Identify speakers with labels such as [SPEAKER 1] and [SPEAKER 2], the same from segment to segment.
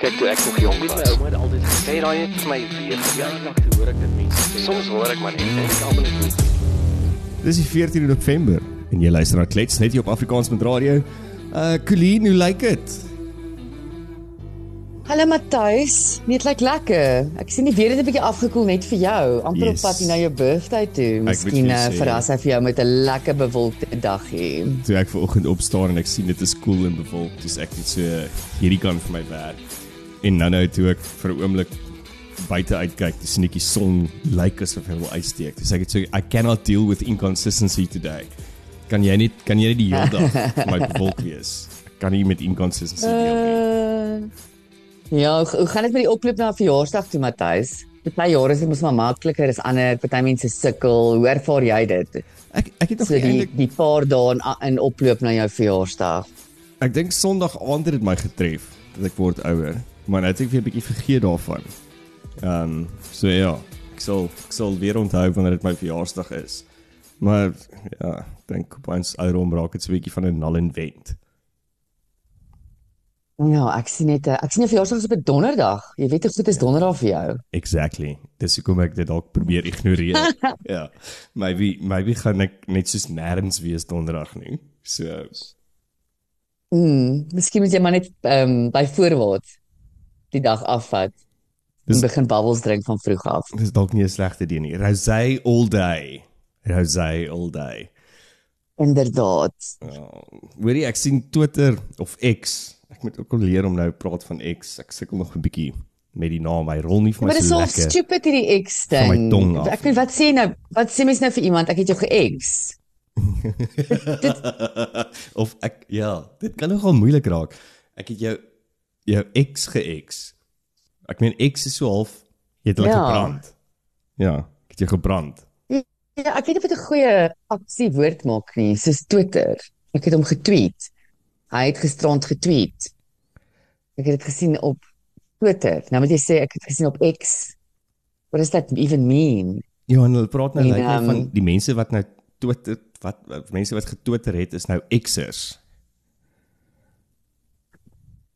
[SPEAKER 1] Kyk toe ek nog jonk was.
[SPEAKER 2] My ouma het altyd gesê,
[SPEAKER 1] Sê daai het vir my weer
[SPEAKER 2] ja, te hoor ek dit mense sê.
[SPEAKER 1] Soms hoor ek maar net en ek
[SPEAKER 2] almal net.
[SPEAKER 3] Dis die 14 November en jy luister na Klets net hier op Afrikaans met radio. Uh Colleen, hoe lyk dit?
[SPEAKER 4] Hallo Matthys, net lyk lekker. Ek sien die weer het 'n bietjie afgekoel net vir jou. Amper
[SPEAKER 3] Yes.
[SPEAKER 4] op pad hier na jou birthday toe. Miskien
[SPEAKER 3] vir jou sê-
[SPEAKER 4] verras hy vir jou met 'n lekker bewolkte dag hier.
[SPEAKER 3] Toe ek vanoggend opstaan en ek sien dit is koel cool en bewolk, dis ek net so hierdie kant van my werk. En nou nou toe ek vir 'n oomblik buite uitkyk, dis netjie son lyk asof hy wil uitsteek. Dis ek het so I cannot deal with inconsistency today. Kan jy net kan jy net die hele dag my bewolk wees? Kan nie met inconsistency deel nie.
[SPEAKER 4] Uh, ja, hoe, gaan dit met die oploop na verjaarsdag toe Matthys? Party jare is dit mos maar makliker as ander. Party mense sukkel. Hoe ervaar jy dit?
[SPEAKER 3] Ek ek het nog
[SPEAKER 4] So
[SPEAKER 3] nie
[SPEAKER 4] die
[SPEAKER 3] eintlik
[SPEAKER 4] die paar dae in, in oploop na jou verjaarsdag.
[SPEAKER 3] Ek dink Sondag aand het dit my getref dat ek word ouer, maar nou het ek weer 'n bietjie vergeet daarvan. Ehm um, so ja, ek sal ek sal weer onthou wanneer dit my verjaarsdag is. Maar ja, ek dink op ons ouderdom raak dit so 'n bietjie van 'n null and vent.
[SPEAKER 4] Ja, ek sien net ek sien jou verjaarsdag is op 'n donderdag. Jy weet hoe goed is donderdag vir jou.
[SPEAKER 3] Exactly. Dis hoekom ek dit dalk probeer ignoreer. ja. Maybe maybe gaan ek net soos nêrens wees donderdag nie. So
[SPEAKER 4] Mm, miskien moet jy maar net ehm um, by voorwaarts die dag afvat.
[SPEAKER 3] Dis-
[SPEAKER 4] Dis begin bubbles drink van vroeg af.
[SPEAKER 3] dis dalk nie 'n slegte idee nie. Rosé all day. Rosé all day.
[SPEAKER 4] Inderdaad.
[SPEAKER 3] Hoorie, ek sien Twitter of X. Ek moet ook al leer om nou praat van X. Ek sukkel nog 'n bietjie met die naam. Hy rol nie vir my
[SPEAKER 4] Maar dit is
[SPEAKER 3] so
[SPEAKER 4] so
[SPEAKER 3] lekker.
[SPEAKER 4] stupid hierdie X ding. Ek weet wat sê nou, wat sê mens nou vir iemand ek het jou ge-X?
[SPEAKER 3] of ek ja, dit kan nogal moeilik raak. Ek het jou jou X ge-X. Ek meen X is so half jy het hulle
[SPEAKER 4] Ja.
[SPEAKER 3] gebrand. Ja, ek het jou gebrand.
[SPEAKER 4] Ja, ek weet nie of dit 'n goeie aksie woord maak nie, soos Twitter. Ek het hom getweet. Hy het gisterand getweet. Ek het dit gesien op Twitter. Nou moet jy sê ek het gesien op X. What does that even mean?
[SPEAKER 3] Ja, en hulle praat nou like
[SPEAKER 4] ehm,
[SPEAKER 3] van die mense wat nou Twitter wat, wat mense wat getwitter het is nou X'ers.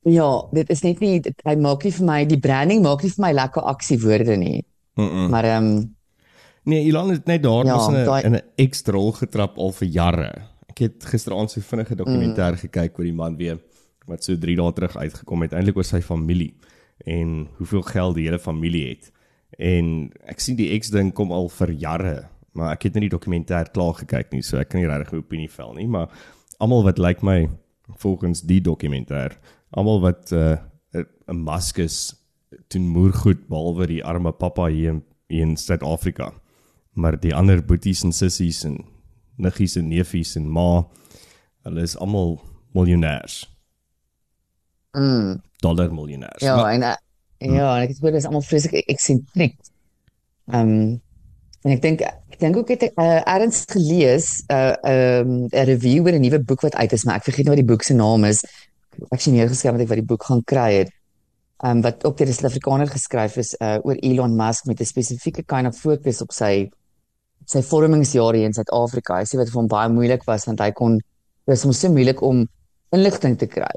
[SPEAKER 4] Ja, dit is net nie dit, hy maak nie vir my die branding maak nie vir my lekker aksiewoorde nie.
[SPEAKER 3] Mm -mm.
[SPEAKER 4] Maar ehm um,
[SPEAKER 3] Nee, Ilan het net daar
[SPEAKER 4] Ja,
[SPEAKER 3] was in 'n
[SPEAKER 4] daai-
[SPEAKER 3] in 'n X-rol getrap al vir jare. Ek het gisteraand so vinnige dokumentêr mm. gekyk oor die man weer wat so 3 dae terug uitgekom het eintlik oor sy familie en hoeveel geld die hele familie het. En ek sien die X-ding kom al vir jare, maar ek het nie die dokumentêr klaar gekyk nie, so ek kan nie regtig 'n opinie vel nie, maar almal wat lyk like my volgens die dokumentêr, almal wat 'n uh, 'n maskus doen moer goed behalwe die arme pappa hier in, hier in Suid-Afrika. Maar die ander boeties en sissies en niggies en neefies en ma, hulle is almal miljonêers,
[SPEAKER 4] mm,
[SPEAKER 3] dollar miljonêers.
[SPEAKER 4] ja,
[SPEAKER 3] Maar,
[SPEAKER 4] en uh, ja, en ek het gehoor dis almal vreeslik eksentriek. Ehm um, en ek dink ek dink ook het ek uh, ergens gelees 'n uh, ehm um, 'n review oor 'n nuwe boek wat uit is, maar ek vergeet nou wat die boek se naam is. Ek sien neergeskryf dat ek wat die boek gaan kry het. Ehm um, wat ook deur 'n Suid-Afrikaner geskryf is uh, oor Elon Musk met 'n spesifieke kind of fokus op sy sy vormingsjare hier in Suid-Afrika. Hy sê wat vir hom baie moeilik was want hy kon dit was hom so moeilik om inligting te kry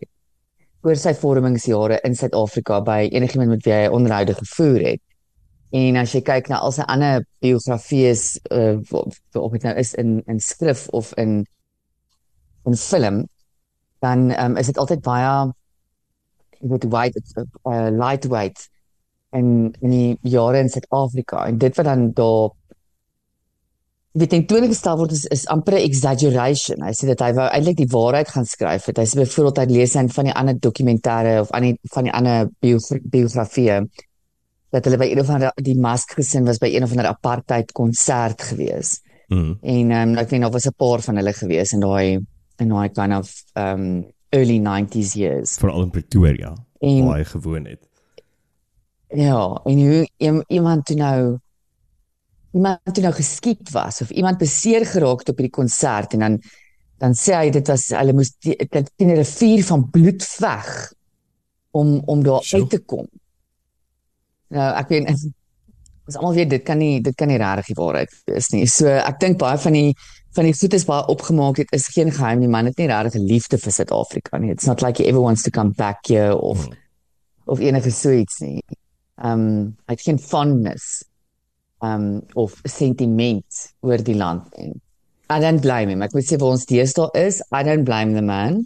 [SPEAKER 4] oor sy vormingsjare in Suid-Afrika by enigiemand met wie hy onderhoude gevoer het. En as jy kyk na al sy ander biografieë uh, of dit nou is in in skrif of in in film, dan um, is dit altyd baie jy weet white uh, lightweight en in die jare in Suid-Afrika en dit wat dan daar weet ek toe gestel word is, is amper 'n exaggeration. Hy sê dat hy wou eintlik die waarheid gaan skryf. Het. Hy sê byvoorbeeld hy lees in van die ander dokumentêre of aan die van die ander biogra biografieë dat hulle by een of ander die Musk gesin was by een of ander apartheid konsert gewees.
[SPEAKER 3] mm,
[SPEAKER 4] En um, ek weet nog was 'n paar van hulle gewees in daai in daai kind of um early 90s years.
[SPEAKER 3] veral in Pretoria
[SPEAKER 4] En
[SPEAKER 3] waar hy gewoon het.
[SPEAKER 4] ja, en hoe iem- iemand toe nou iemand toe nou geskiet was of iemand beseer geraak het op hierdie konsert en dan dan sê hy dit was hulle moes teen 'n rivier van bloed veg om om daar
[SPEAKER 3] Sjoe.
[SPEAKER 4] uit te kom. Nou ek weet ons almal weet dit kan nie dit kan nie regtig die waarheid wees nie. So ek dink baie van die van die goed is baie opgemaak. Dit is geen geheim nie. Man het nie regtig 'n liefde vir Suid-Afrika nie. It's not like he ever wants to come back here of of enige so iets nie. Um hy het geen fondness um of sentiment oor die land nie. I don't blame him. Ek moet sê vir ons deesdae is I don't blame the man.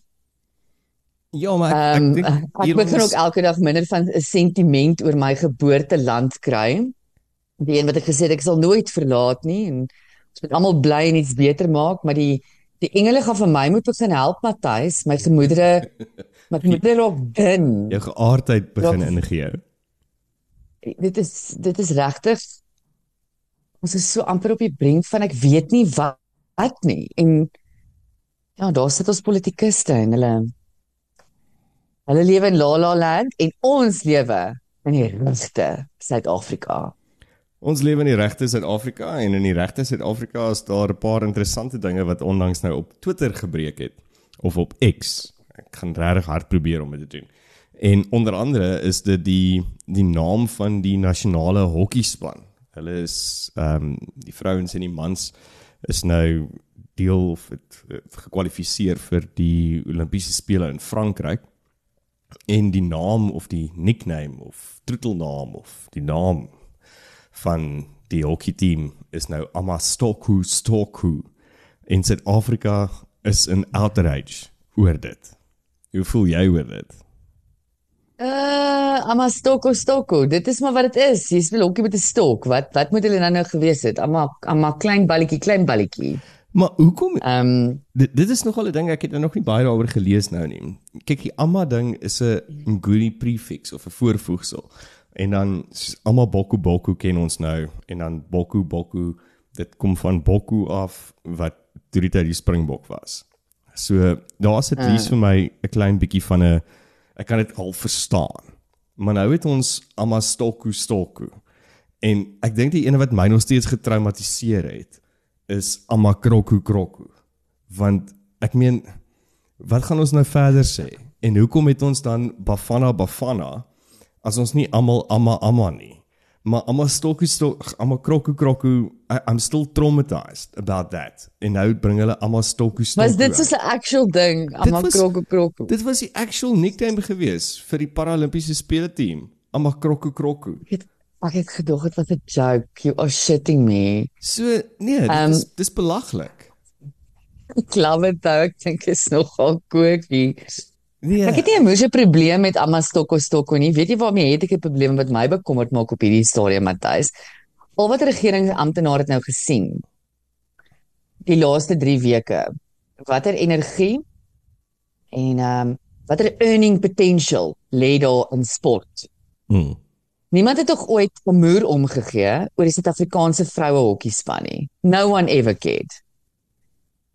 [SPEAKER 3] Ja, maar ek,
[SPEAKER 4] Um,
[SPEAKER 3] ek dink
[SPEAKER 4] ek begin ook elke dag minder van 'n sentiment oor my geboorteland kry. Die een wat ek gesê het ek sal nooit verlaat nie en ons moet almal bly en iets beter maak, maar die die engele gaan vir my moet gaan help Matthys, my gemoedere my gemoedere raak dun.
[SPEAKER 3] jou geaardheid begin ingehou.
[SPEAKER 4] Dit is dit is regtig ons is so amper op die brink van ek weet nie wat, wat nie en ja, daar sit ons politikuste en hulle hulle lewe in La La Land en ons lewe in die regte Suid-Afrika.
[SPEAKER 3] Ons lewe in die regte Suid-Afrika en in die regte Suid-Afrika is daar 'n paar interessante dinge wat onlangs nou op Twitter gebreek het of op X. Ek gaan regtig hard probeer om dit te doen. En onder andere is dit die die naam van die nasionale hokkiespan. Hulle is ehm um, die vrouens en die mans is nou deel of het, het gekwalifiseer vir die Olimpiese spele in Frankryk. En die naam of die nickname of troetelnaam of die naam van die hockeyteam is nou Amastoku Stoku. En Suid-Afrika is in outrage oor dit. Hoe voel jy oor dit?
[SPEAKER 4] Uh, ama stoko stoko. Dit is maar wat dit is. Jy speel hokkie met 'n stok. Wat wat moet hulle nou nou gewees het? Ama ama klein balletjie, klein balletjie.
[SPEAKER 3] Maar hoekom
[SPEAKER 4] Ehm um,
[SPEAKER 3] dit, dit is nogal 'n ding ek het nou nog nie baie daaroor gelees nou nie. Kyk, die amma ding is 'n Nguni prefix of 'n voorvoegsel. En dan soos almal boku boku ken ons nou en dan boku boku dit kom van boku af wat toe die tyd die springbok was. So daar's dit lees vir my 'n klein bietjie van 'n ek kan dit al verstaan. Maar nou het ons amma stoku stoku. En ek dink die ene wat my nog steeds getraumatiseer het is amma kroku kroku. Want ek meen wat gaan ons nou verder sê? En hoekom het ons dan Bafana Bafana as ons nie almal amma amma nie? Maar amma stoku stok amma kroku kroku I, I'm still traumatized about that. En nou bring hulle amma stoku stoku.
[SPEAKER 4] was dit soos 'n actual ding? Ama
[SPEAKER 3] was-
[SPEAKER 4] kroko kroko.
[SPEAKER 3] Dit was die actual nickname gewees vir die Paralimpiese spele team. Amma kroku kroku.
[SPEAKER 4] Ek het gedog dit was 'n joke. You are shitting me.
[SPEAKER 3] So nee, dit
[SPEAKER 4] Ehm,
[SPEAKER 3] is dis belaglik.
[SPEAKER 4] Ek glo dit ou, ek dink is nogal kookie.
[SPEAKER 3] Nee.
[SPEAKER 4] Ek het nie 'n moeë probleem met Amma stoko stoko nie. Weet jy waarmee het ek 'n probleem wat my bekommerd maak op hierdie stadium Matthys? Al wat regeringsamptenare het nou gesien die laaste 3 weke. Watter energie en ehm um, watter earning potential lê daar in sport?
[SPEAKER 3] Hmm.
[SPEAKER 4] Niemand het tog ooit 'n muur omgegee oor die Suid-Afrikaanse vroue hokkiespan nie. No one ever cared.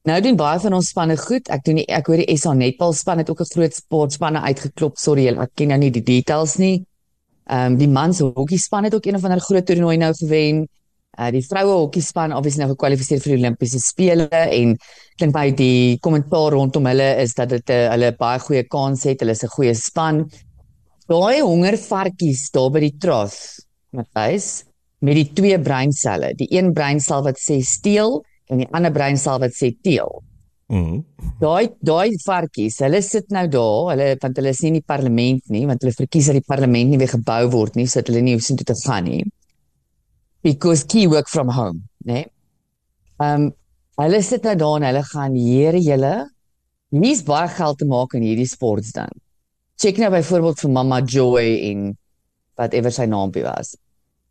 [SPEAKER 4] Nou doen baie van ons spanne goed. Ek doen nie, ek hoor die SA netbal span het ook 'n groot sportspanne uitgeklop. Sorry, ek ken nou nie die details nie. Ehm um, die mans hokkiespan het ook een of ander groot toernooi nou gewen. Uh die vroue hokkiespan obviously nou gekwalifiseer vir die Olimpiese spele en klink by die kommentaar rondom hulle is dat dit uh, hulle baie goeie kans het. Hulle is 'n goeie span. Daai hongervarkies daar by die trough, Matthys, met die twee breinselle. Die een breinsel wat sê steel en die ander breinsel wat sê teel.
[SPEAKER 3] Hmm.
[SPEAKER 4] Daai daai varkies, hulle sit nou daar, hulle want hulle is nie in die parlement nie, want hulle verkies dat die parlement nie weer gebou word nie, sodat hulle nie hoef sin toe te gaan nie. Because key work from home, né? Ehm um, hulle sit nou daar en hulle gaan, Here julle, hier's baie geld te maak in hierdie sports dan. Check nou byvoorbeeld vir Mama Joy en whatever sy naampie was.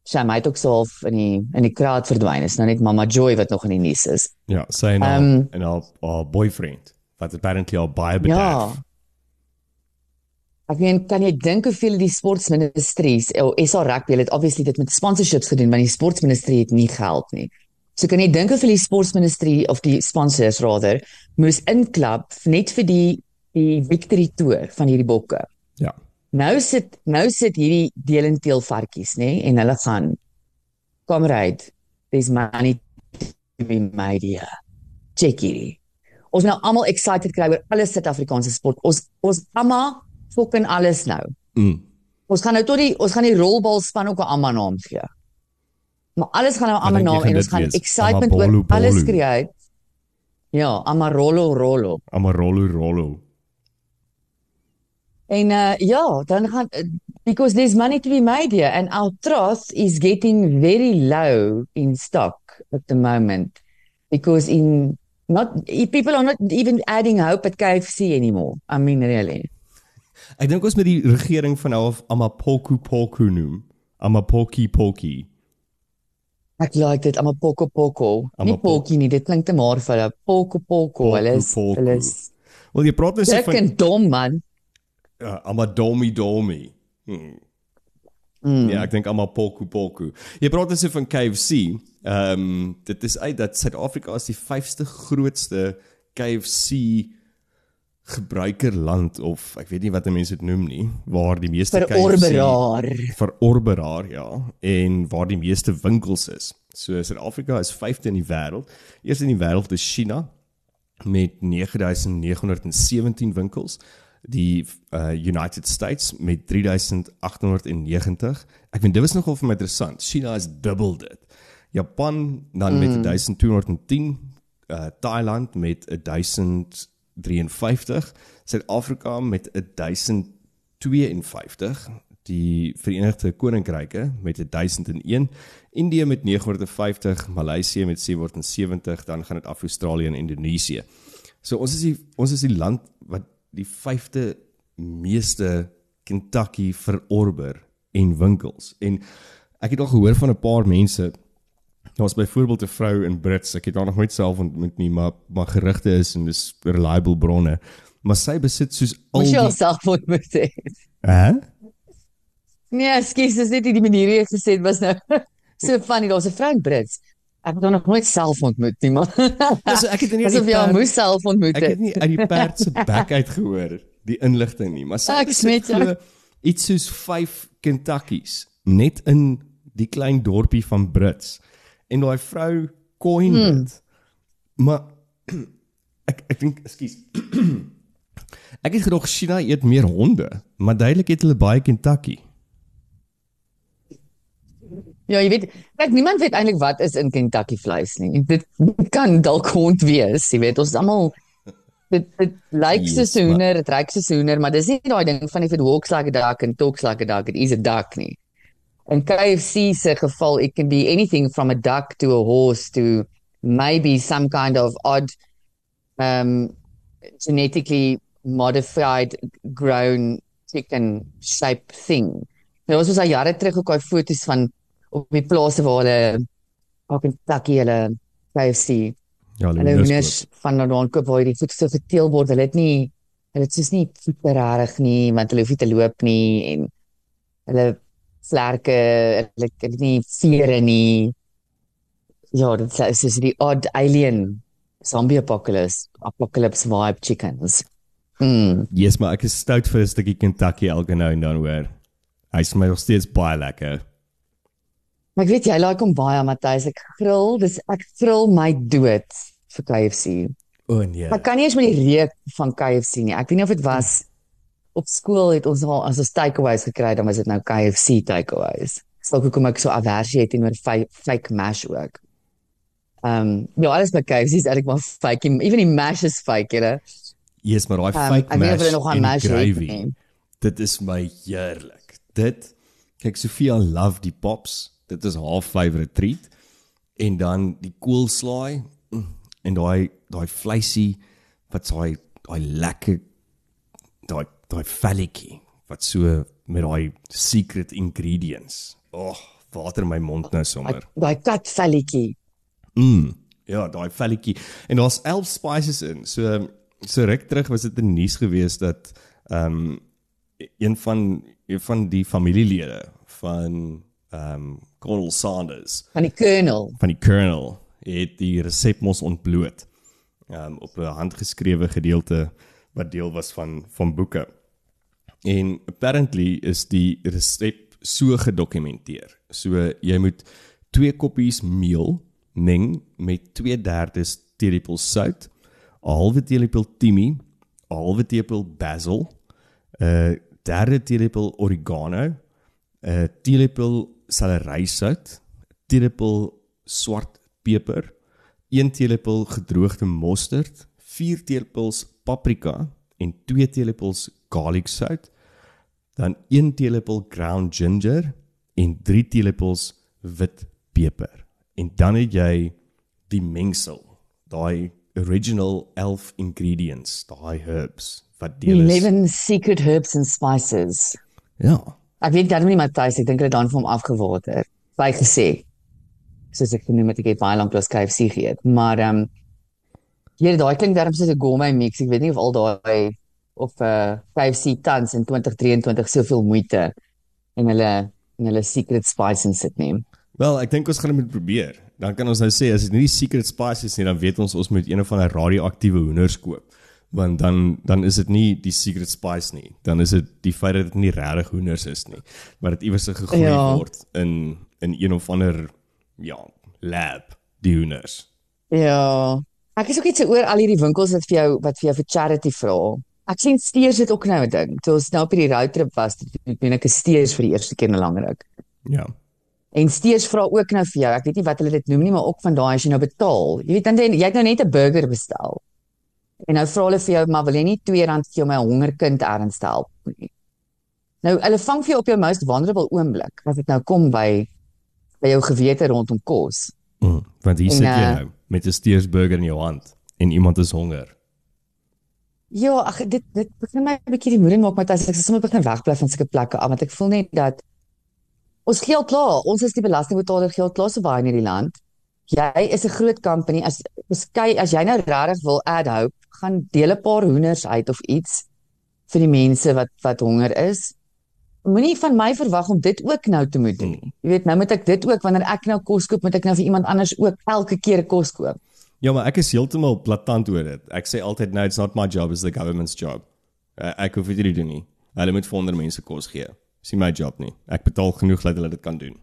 [SPEAKER 4] Sy my het ook so half in die in die kraat verdwyn. Is nou net Mama Joy wat nog in die nuus is.
[SPEAKER 3] Ja, sy en haar
[SPEAKER 4] Ehm,
[SPEAKER 3] en haar, haar boyfriend wat apparently al baie bederf.
[SPEAKER 4] Ja. Ek meen, kan jy dink hoeveel die sportministeries, oh, SA Rugby, het obviously dit met sponsorships gedoen want die sportministerie het nie geld nie. So kan jy dink hoeveel die sportministerie of die sponsors rather moes inklap net vir die die victory tour van hierdie bokke. Nou sit nou sit hierdie delenteel varkies, nê, en hulle gaan comrade, there's money to be made here. Check hierdie. Ons nou almal excited kry oor alle Suid-Afrikaanse sport. Ons ons almal fucking alles nou.
[SPEAKER 3] Mm.
[SPEAKER 4] Ons gaan nou tot die ons gaan die rolbalspan ook 'n amma naam gee. Maar alles gaan nou amma naam en ons gaan
[SPEAKER 3] wees?
[SPEAKER 4] excitement
[SPEAKER 3] Amabolu
[SPEAKER 4] oor alles
[SPEAKER 3] bolu.
[SPEAKER 4] create. Ja, Amarolo Rolo.
[SPEAKER 3] Amarolo Rolo.
[SPEAKER 4] En uh ja, dan gaan uh, because there's money to be made here and our trust is getting very low in stock at the moment because in not people are not even adding hope at KFC anymore. I mean really.
[SPEAKER 3] Ek dink ons moet die regering van nou af Amapoku Poku noem. Amapoki Poki.
[SPEAKER 4] Ek like dit, I'm a poko poko. Nie pokie nie, dit klink te maar vir hulle. Poko poko. Hulle is hulle is
[SPEAKER 3] Wel jy praat nou so van
[SPEAKER 4] en dom man.
[SPEAKER 3] Uh, Amadomi Domi. Hmm.
[SPEAKER 4] Mm.
[SPEAKER 3] Ja, ek dink Amapoku Poku. Jy praat so van KFC. Ehm um, dit is uit dat Suid-Afrika is die 5ste grootste KFC gebruikerland of ek weet nie wat mense dit noem nie, waar die meeste
[SPEAKER 4] Vir orberaar.
[SPEAKER 3] verorberaar ja en waar die meeste winkels is. So Suid-Afrika is 5de in die wêreld. Eers in die wêreld is China met 9917 winkels. Die uh, United States met 3890. Ek vind dit was nogal vir my interessant. China is dubbel dit. Japan dan met 1210, uh, Thailand met 1053, Suid-Afrika met 1052, die Verenigde Koninkryke met 1001, Indië met 950, Maleisië met 770, dan gaan dit af Australië en Indonesië. So ons is die ons is die land wat die 5de meeste Kentucky verorber en winkels. En ek het al gehoor van 'n paar mense Daar's byvoorbeeld 'n vrou in Brits, ek het haar nog nooit self ontmoet nie, maar maar gerugte is en dis reliable bronne. Maar sy besit soos al
[SPEAKER 4] Moes jy alself ontmoet het.
[SPEAKER 3] Hæ?
[SPEAKER 4] Nee, ekskuus, dis net nie die manier hoe jy gesê het was nou so funny. Daar's 'n vrou in Brits. Ek het haar nog nooit self ontmoet nie, man.
[SPEAKER 3] So ek het nie
[SPEAKER 4] Asof
[SPEAKER 3] die
[SPEAKER 4] jy
[SPEAKER 3] perd-
[SPEAKER 4] moes self ontmoet
[SPEAKER 3] Ek het
[SPEAKER 4] het.
[SPEAKER 3] nie uit die perd se bek uit gehoor die inligting nie, maar
[SPEAKER 4] Ek smet jou.
[SPEAKER 3] iets soos 5 Kentuckies net in die klein dorpie van Brits. En daai vrou coin
[SPEAKER 4] Hmm.
[SPEAKER 3] dit. Maar ek ek dink, ekskuus. ek het gedog China eet meer honde, maar duidelik het hulle baie Kentucky.
[SPEAKER 4] Ja, jy weet, kyk niemand weet eintlik wat is in Kentucky vleis nie. Dit kan dalk hond wees, jy weet, ons is almal dit dit lyk soos hoender, dit ruik soos hoender, maar dis nie daai ding van if it walks like a duck and talks like a duck, it is a duck nie. In KFC se geval, it can be anything from a duck to a horse to maybe some kind of odd um genetically modified grown chicken shape thing. Nou ons was al jare terug ook daai foto's van op die plase waar hulle op in Kentucky hulle KFC
[SPEAKER 3] Ja,
[SPEAKER 4] hulle hoenders van daar koop waar die voete so verteel word. Hulle het nie hulle het soos nie voete rarig nie want hulle hoef nie te loop nie en hulle vlerke, hulle het nie vere nie. Ja, dit is soos die odd alien zombie apocalypse apocalypse vibe chickens. Mm.
[SPEAKER 3] Yes, maar ek is stout vir 'n stukkie Kentucky elke nou en dan hoor. Hy's my nog steeds baie lekker.
[SPEAKER 4] Maar ek weet jy like hom baie Matthys. Ek grill, dis ek grill my dood vir KFC.
[SPEAKER 3] O nee.
[SPEAKER 4] Maar kan nie eens met die reuk van KFC nie. Ek weet nie of dit was op skool het ons al as ons takeaways gekry dan was dit nou KFC takeaways. Sou hoekom ek so aversie het teenoor fake, mash ook. Ehm um, ja, alles by KFC is eintlik maar fake. Even die mash is fake, jy know.
[SPEAKER 3] Yes, maar daai
[SPEAKER 4] Um,
[SPEAKER 3] fake
[SPEAKER 4] ek weet
[SPEAKER 3] mash
[SPEAKER 4] nog aan mash
[SPEAKER 3] gravy. Dit is my heerlik. Dit kyk Sofia love die pops. Dit is haar favourite treat. En dan die koolslaai en daai daai vleisie wat daai daai lekker daai daai velletjie wat so met daai secret ingredients. Oh, water in my mond nou sommer.
[SPEAKER 4] Daai kat velletjie.
[SPEAKER 3] Mm. Ja, daai velletjie. En daar's 11 spices in. So so ruk terug was dit in nuus geweest dat ehm um, een van een van die familielede van ehm um, Colonel Sanders
[SPEAKER 4] van die kernel.
[SPEAKER 3] van die Colonel het die resep mos ontbloot. Ehm um, op 'n handgeskrewe gedeelte wat deel was van van boeke. En apparently is die resep so gedokumenteer. So jy moet 2 koppies meel meng met 2/3 teelepel sout, 'n halwe teelepel timie, 'n halwe teelepel basil, 'n derde teelepel oregano, 'n teelepel selerysout, teelepel swart peper, 1 teelepel gedroogde mosterd, 4 teelepels paprika en 2 teelepels garlic sout, dan 1 teelepel ground ginger en 3 teelepels wit peper. En dan het jy die mengsel, daai original 11 ingredients, daai herbs wat deel is.
[SPEAKER 4] 11 secret herbs and spices.
[SPEAKER 3] Ja.
[SPEAKER 4] Ek weet darm nie Matthys, ek dink hulle dan vir hom afgewater. By gesê. Soos ek genoem het, ek het baie lank lank KFC geëet, maar ehm um, hier daai klink darm soos 'n gourmet mix. Ek weet nie of al daai of uh, KFC tans in 2023 soveel moeite en hulle en hulle secret spice in sit nie.
[SPEAKER 3] Wel, ek dink ons gaan dit moet probeer. Dan kan ons nou sê as dit nie die secret spice is nie, dan weet ons ons moet een of ander radioaktiewe hoenders koop. Want dan dan is dit nie die secret spice nie. Dan is dit die feit dat dit nie regtig hoenders is nie, maar dit iewers gegroei
[SPEAKER 4] Ja.
[SPEAKER 3] word in in een of ander ja, lab die hoenders.
[SPEAKER 4] Ja. Ek is ook net so oor al hierdie winkels wat vir jou wat vir jou vir charity vra. Ek sien steers dit ook nou 'n ding. Toe ons nou op hierdie roadtrip was, toe doen ek 'n steers vir die eerste keer in 'n lang ruk.
[SPEAKER 3] Ja.
[SPEAKER 4] En steers vra ook nou vir jou. Ek weet nie wat hulle dit noem nie, maar ook van daai as jy nou betaal. Jy weet dan jy het nou net 'n burger bestel. En nou vra hulle vir jou, maar wil jy nie R2 vir jou my hongerkind erns te help nie. Nou hulle vang vir jou op jou most vulnerable oomblik as dit nou kom by by jou gewete rondom kos.
[SPEAKER 3] Mm, want hier
[SPEAKER 4] En,
[SPEAKER 3] sit jy
[SPEAKER 4] eh,
[SPEAKER 3] nou met 'n steersburger in jou hand en iemand is honger.
[SPEAKER 4] Ja, ag dit dit begin my 'n bietjie die moeder maak met as ek sommer begin wegbly van sulke plekke af want ek voel net dat ons geld klaar, ons is die belastingbetaler geld klaar so baie in hierdie land. Jy is 'n groot company as beskei as jy nou regtig wil add hope, gaan deel 'n paar hoenders uit of iets vir die mense wat wat honger is. Moenie van my verwag om dit ook nou te moet doen nie. Jy weet, nou moet ek dit ook wanneer ek nou kos koop, moet ek nou vir iemand anders ook elke keer kos koop.
[SPEAKER 3] Ja, maar ek is heeltemal platant oor dit. Ek sê altyd no, it's not my job, it's the government's job. Uh, ek hoef dit nie te doen nie. Hulle moet vir ander mense kos gee. Dis nie my job nie. Ek betaal genoeg dat hulle dit kan doen.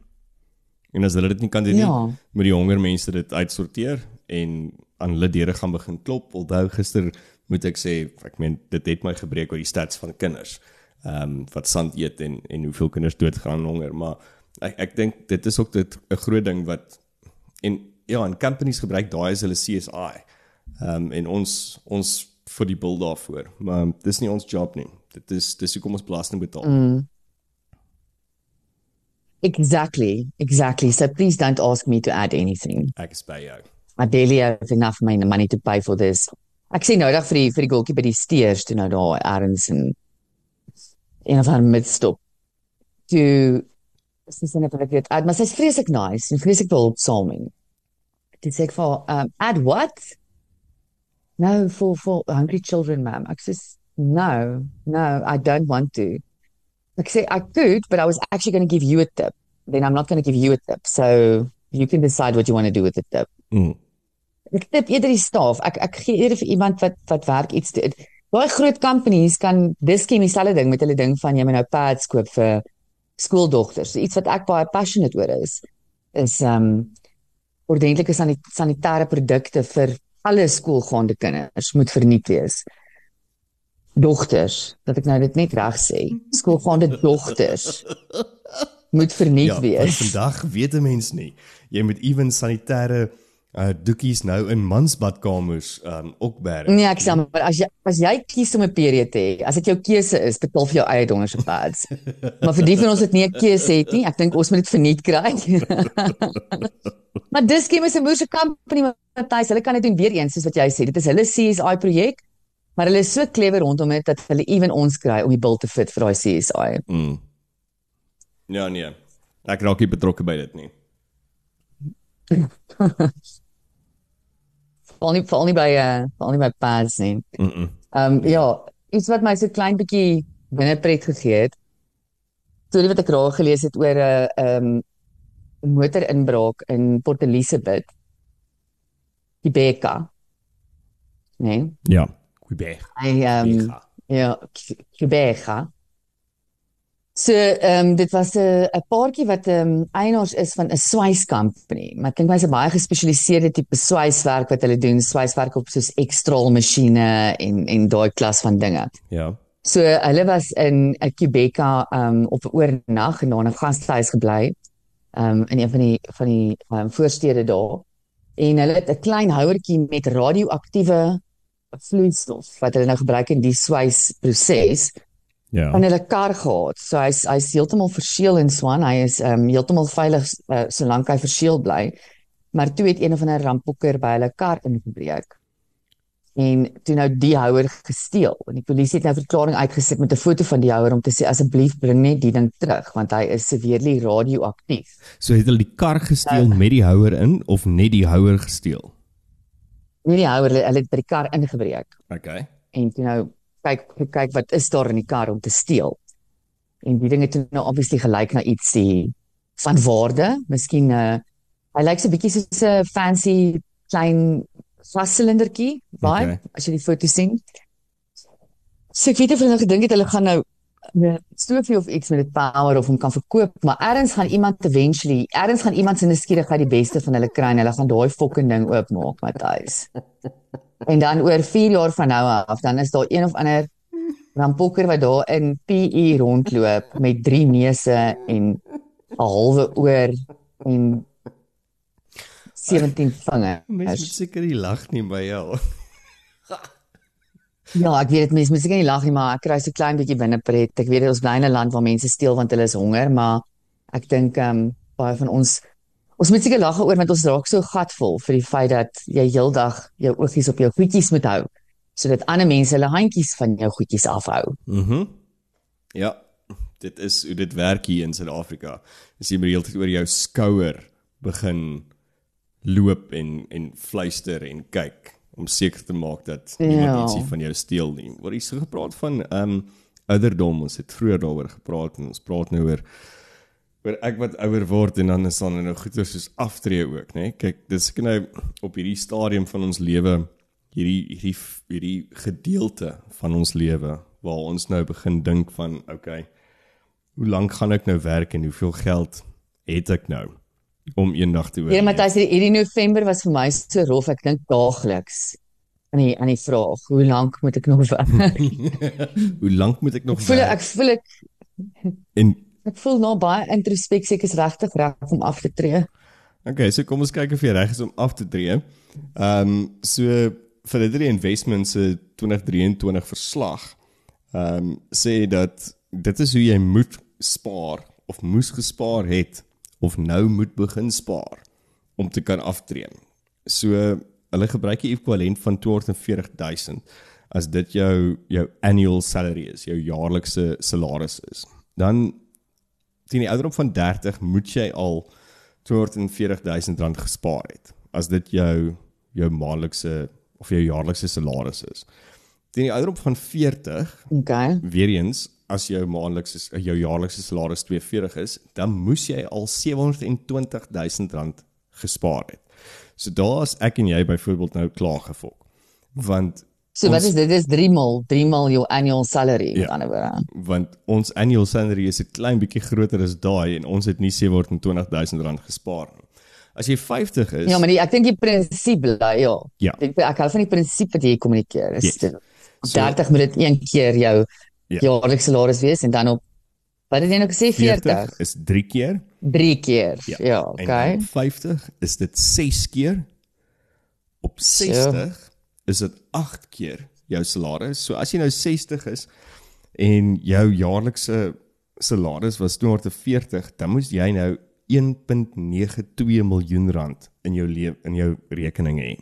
[SPEAKER 3] En as hulle dit nie kan doen
[SPEAKER 4] Ja.
[SPEAKER 3] nie, moet die honger mense dit uitsorteer en aan hulle deure gaan begin klop. Onthou gister moet ek sê, ek meen dit het my gebreek oor die stats van kinders. Ehm um, wat sand eet en en hoeveel kinders doodgaan aan honger, maar ek ek dink dit is ook dit 'n groot ding wat en ja, en companies gebruik daai as hulle CSI. Ehm um, en ons ons vir die bil daarvoor. Maar dis nie ons job nie. Dit is dis hoekom ons belasting betaal. Mm.
[SPEAKER 4] Exactly, exactly. So please don't ask me to add anything.
[SPEAKER 3] Ek is by jou.
[SPEAKER 4] I barely have enough money, money to pay for this. Ek sien nou dag vir die vir die goaltjie by die steers toe nou daar ergens in een of ander midstop. Toe is net net dit. Maar sy's vreeslik nice en vreeslik behulpsaam. Dit sê ek vir um add what? No for for hungry children, ma'am. Ek sê no, no, I don't want to. Ek sê I could, but I was actually going to give you a tip. Then I'm not going to give you a tip. So you can decide what you want to do with the tip.
[SPEAKER 3] Mm.
[SPEAKER 4] Ek tip eerder die staf. Ek ek gee eerder vir iemand wat wat werk iets doen. Baie groot companies kan dis skiem dieselfde ding met hulle ding van jy moet nou pads koop vir skooldogters. Iets wat ek baie passionate oor is is um ordentlike sanit sanitêre produkte vir alle skoolgaande kinders moet verniet wees. Dogters, dat ek nou dit net reg sê. Skoolgaande dogters moet verniet
[SPEAKER 3] Ja,
[SPEAKER 4] wees.
[SPEAKER 3] vandag weet 'n mens nie. Jy moet ewen sanitêre uh doekies nou in mansbadkamers um opberg.
[SPEAKER 4] Nee, ek sê maar as jy as jy kies om 'n period te hê, as dit jou keuse is, betaal vir jou eie donder se pads. maar vir die van ons wat nie 'n keuse het nie, ek dink ons moet dit verniet kry. maar dis skem is 'n moerse company Matthys, hulle kan dit doen weer eens soos wat jy sê. Dit is hulle CSI projek, maar hulle is so clever rondom dit dat hulle ewen ons kry om die bil te fit vir daai CSI.
[SPEAKER 3] Mm. Ja nee. Ek raak nie betrokke by dit nie.
[SPEAKER 4] Val nie val nie by uh val nie by pads nie.
[SPEAKER 3] Mm. -mm.
[SPEAKER 4] Ehm um, ja, iets wat my so klein bietjie binnepret gegee het. Storie wat ek raak gelees het oor 'n ehm 'n motorinbraak in Port Elizabeth. Quebeca. Nee.
[SPEAKER 3] Ja, Quebec.
[SPEAKER 4] Hy ehm um,
[SPEAKER 3] Quebeca.
[SPEAKER 4] ja, Quebeca. So ehm um, dit was 'n 'n paartjie wat ehm um, eienaars is van 'n swys company, maar ek dink hy's 'n baie gespesialiseerde tipe swyswerk wat hulle doen, swyswerk op soos X-straal masjiene en en daai klas van dinge.
[SPEAKER 3] Ja.
[SPEAKER 4] So hulle was in 'n Quebeca um op 'n oornag en daar in 'n gastehuis gebly. Um in een van die van die um, voorstede daar. En hulle het 'n klein houertjie met radioaktiewe vloeistof wat hulle nou gebruik in die swysproses
[SPEAKER 3] Ja.
[SPEAKER 4] in hulle kar gehad. So hy's hy's heeltemal verseël in Swan. Hy is ehm um, heeltemal veilig uh, solank hy verseël bly. Maar toe het een of ander rampokker by hulle kar ingebreek. En toe nou die houer gesteel. En die polisie het nou 'n verklaring uitgesit met 'n foto van die houer om te sê asseblief bring net die ding terug want hy is severely radioaktief.
[SPEAKER 3] So het hulle die kar gesteel met die houer in of net die houer gesteel?
[SPEAKER 4] Nie die houer, hulle hulle het by die kar ingebreek.
[SPEAKER 3] Okay.
[SPEAKER 4] en toe nou kyk kyk wat is daar in die kar om te steel. En die dinge toe nou obviously gelyk na ietsie van waarde, miskien 'n uh, hy lyk so 'n bietjie soos 'n fancy klein glassilindertjie, vibe
[SPEAKER 3] Okay.
[SPEAKER 4] as jy die foto sien. So ek weet of hulle nou gedink het hulle gaan nou 'n stofie of iets met dit power of hom kan verkoop, maar ergens gaan iemand eventually, ergens gaan iemand se nuuskierigheid die beste van hulle kry en hulle gaan daai fucking ding oopmaak, Matthys. En dan oor 4 jaar van nou af, dan is daar een of ander rampokker wat daar in PE rondloop met drie neuse en 'n halwe oor en 17
[SPEAKER 3] Mens moet seker nie lag nie by jou.
[SPEAKER 4] Ja, ek weet dit mense moet seker nie lag nie, maar ek kry so klein bietjie binnepret. Ek weet ons bly in 'n land waar mense steel want hulle is honger, maar ek dink ehm um, baie van ons ons moet seker lag oor want ons raak so gatvol vir die feit dat jy heeldag jou oogies op jou goedjies moet hou sodat ander mense hulle handjies van jou goedjies afhou.
[SPEAKER 3] Mhm. Ja, dit is hoe dit werk hier in Suid-Afrika. As jy met die hele tyd oor jou skouer begin loop en en fluister en kyk om seker te maak dat niemand
[SPEAKER 4] Ja.
[SPEAKER 3] ietsie van jou steel nie. Oor iets gepraat van ehm um, ouderdom, ons het vroeër daaroor gepraat en ons praat nou oor oor ek wat ouer word en dan is dan nou goeie soos aftree ook, né? Kyk, dis ek nou op hierdie stadium van ons lewe hierdie hierdie hierdie gedeelte van ons lewe waar ons nou begin dink van okay, hoe lank gaan ek nou werk en hoeveel geld het ek nou om eendag te
[SPEAKER 4] Ja,
[SPEAKER 3] oorleef?
[SPEAKER 4] Matthys, hierdie November was vir my so rof. Ek dink daagliks aan die aan die vraag, hoe lank moet ek nog werk?
[SPEAKER 3] hoe lank moet ek nog
[SPEAKER 4] Ek voel
[SPEAKER 3] werk?
[SPEAKER 4] ek voel ek
[SPEAKER 3] En
[SPEAKER 4] ek voel nou baie introspeksie ek is regtig reg om af te tree.
[SPEAKER 3] Okay, so kom ons kyk of jy reg is om af te tree. Ehm um, so Fidelity Investments se 2023 verslag ehm um, sê dat dit is hoe jy moet spaar of moes gespaar het of nou moet begin spaar om te kan aftree. So hulle gebruik die ekwivalent van 240000 as dit jou jou annual salary is, jou jaarlikse salaris is. Dan teen die ouderdom van 30 moet jy al 240000 rand gespaar het as dit jou jou maandelikse of jou jaarlikse salaris is. Teen die ouderdom van 40,
[SPEAKER 4] Okay.
[SPEAKER 3] weer eens, as jou maandelikse jou jaarlikse salaris 42 is, dan moes jy al 720000 rand gespaar het. So daar is ek en jy byvoorbeeld nou klaar gefok. Want
[SPEAKER 4] So wat
[SPEAKER 3] Ons-
[SPEAKER 4] is dit? Is 3 mal, 3 mal jou annual salary
[SPEAKER 3] Ja.
[SPEAKER 4] met ander woorde.
[SPEAKER 3] want ons annual salary is 'n klein bietjie groter as daai en ons het nie 720000 rand gespaar nie. As jy 50 is,
[SPEAKER 4] Ja, maar die, ek dink die prinsip bly ja.
[SPEAKER 3] Ja.
[SPEAKER 4] Ek ek hou van die prinsip wat jy kommunikeer. Is
[SPEAKER 3] Yes.
[SPEAKER 4] dit- op
[SPEAKER 3] So-
[SPEAKER 4] 30 moet dit een keer jou
[SPEAKER 3] Ja.
[SPEAKER 4] jaarlikse salaris wees en dan op wat het jy nou gesê 40?
[SPEAKER 3] is 3 keer
[SPEAKER 4] 3 keer. Ja, ja
[SPEAKER 3] En
[SPEAKER 4] okay.
[SPEAKER 3] op 50 is dit 6 keer. Op 60 is dit 8 keer jou salaris. So as jy nou 60 is en jou jaarlikse salaris was 240, dan moes jy nou 1.92 miljoen rand in jou lewe in jou rekening hê.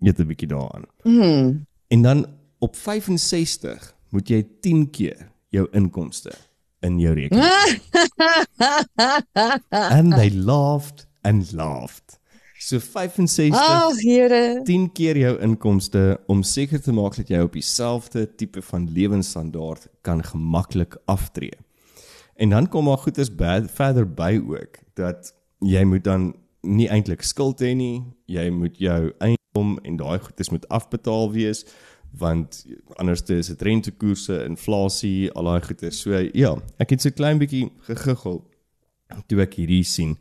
[SPEAKER 3] Net 'n bietjie daaraan.
[SPEAKER 4] Hmm.
[SPEAKER 3] En dan op 65 moet jy 10 keer jou inkomste in jou rekening. and they laughed and laughed. So 65
[SPEAKER 4] Ag, Here.
[SPEAKER 3] 10 keer jou inkomste om seker te maak dat jy op dieselfde tipe van lewensstandaard kan gemaklik aftree. En dan kom maar goeders bad verder by ook dat jy moet dan nie eintlik skuld hê nie. Jy moet jou eiendom en daai goeders moet afbetaal wees want anders is dit rentekoerse, inflasie, al daai goeders. So ja, ek het so klein bietjie gegiggel toe ek hierdie sien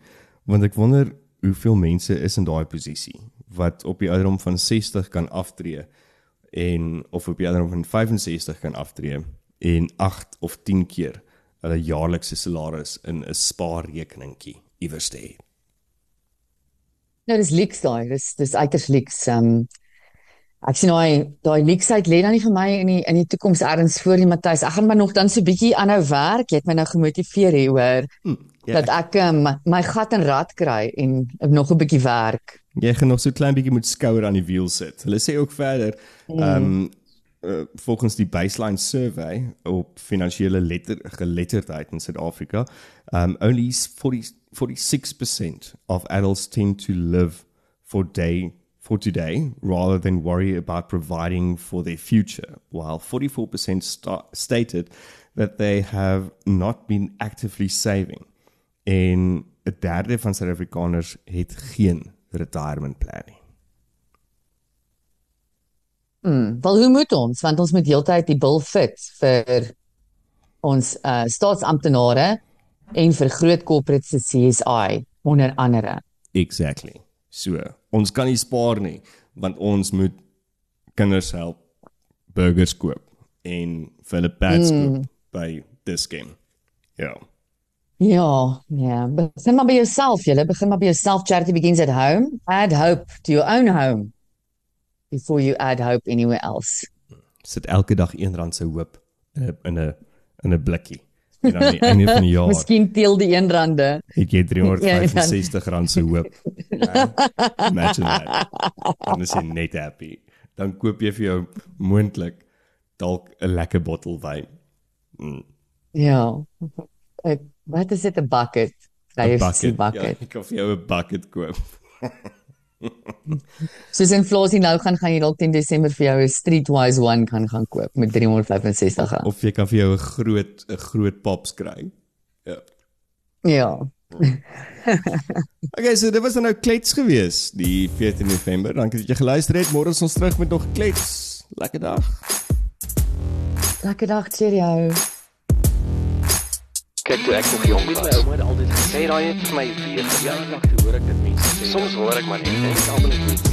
[SPEAKER 3] want ek wonder hoeveel mense is in daai posisie wat op die ouderdom van 60 kan aftree en of op die ouderdom van 65 kan aftree en 8 of 10 keer hulle jaarlikse salaris in 'n spaarrekeningkie iewers te hê.
[SPEAKER 4] Nou dis leaks daai. Dis dis uiters leaks. Ehm um, Ek sien daai daai leaksheid lê dan nie vir my in die in die toekoms ergens voor nie Matthys. Ek gaan maar nog dan so 'n bietjie aanhou werk. Jy het my nou gemotiveer hier hoor
[SPEAKER 3] Hm, ja,
[SPEAKER 4] dat ek um, my, my gat en rad kry en nog 'n bietjie werk.
[SPEAKER 3] Jy gaan nog so klein bietjie moet skouer aan die wiel sit. Hulle sê ook verder, ehm um, uh, volgens die baseline survey op finansiële letter geletterdheid in Suid-Afrika, um only 40 46% of adults tend to live for day for today rather than worry about providing for their future, while 44% sta- stated that they have not been actively saving. En 'n derde van Suid-Afrikaners het geen retirement plan nie.
[SPEAKER 4] Hmm, wel hoe moet ons? Want ons moet heeltyd die bil fit vir ons uh staatsamptenare en vir groot corporates se CSI onder andere.
[SPEAKER 3] Exactly. So, ons kan nie spaar nie want ons moet kinders help burgers koop en vir hulle pads mm. koop by Dischem. Ja.
[SPEAKER 4] Ja, ja. Begin maar by jouself, julle. Begin maar by jouself. Charity begins at home. Add hope to your own home before you add hope anywhere else.
[SPEAKER 3] Sit elke dag R1 se hoop in 'n in 'n in 'n blikkie. En aan die einde van die jaar
[SPEAKER 4] Miskien teel die een rande.
[SPEAKER 3] het jy R365 se hoop. Ja, Imagine that. Dan is jy net happy. Dan koop jy vir jou moontlik dalk 'n lekker bottel wyn. Mm.
[SPEAKER 4] Ja. Ek wat is dit 'n bucket?
[SPEAKER 3] 'n
[SPEAKER 4] KFC
[SPEAKER 3] Ja,
[SPEAKER 4] bucket.
[SPEAKER 3] ek kan vir jou 'n bucket koop.
[SPEAKER 4] Soos inflasie nou gaan gaan jy dalk teen Desember vir jou 'n Streetwise one kan gaan koop met 365 rand.
[SPEAKER 3] Of jy kan vir jou 'n groot 'n groot pops kry. Ja.
[SPEAKER 4] Ja.
[SPEAKER 3] Okay, so dit was dan nou klets gewees die 14 November. Dankie dat jy geluister het. Môre is ons terug met nog klets. Lekker dag.
[SPEAKER 4] Lekker dag, cheerio.
[SPEAKER 1] Kyk toe ek nog jong
[SPEAKER 2] Met my
[SPEAKER 1] was.
[SPEAKER 2] ouma het altyd gesê,
[SPEAKER 1] Sê daai het vir my weer
[SPEAKER 2] ja, toe hoor ek dit mense sê.
[SPEAKER 1] Soms hoor ek maar net
[SPEAKER 2] Dit is almal net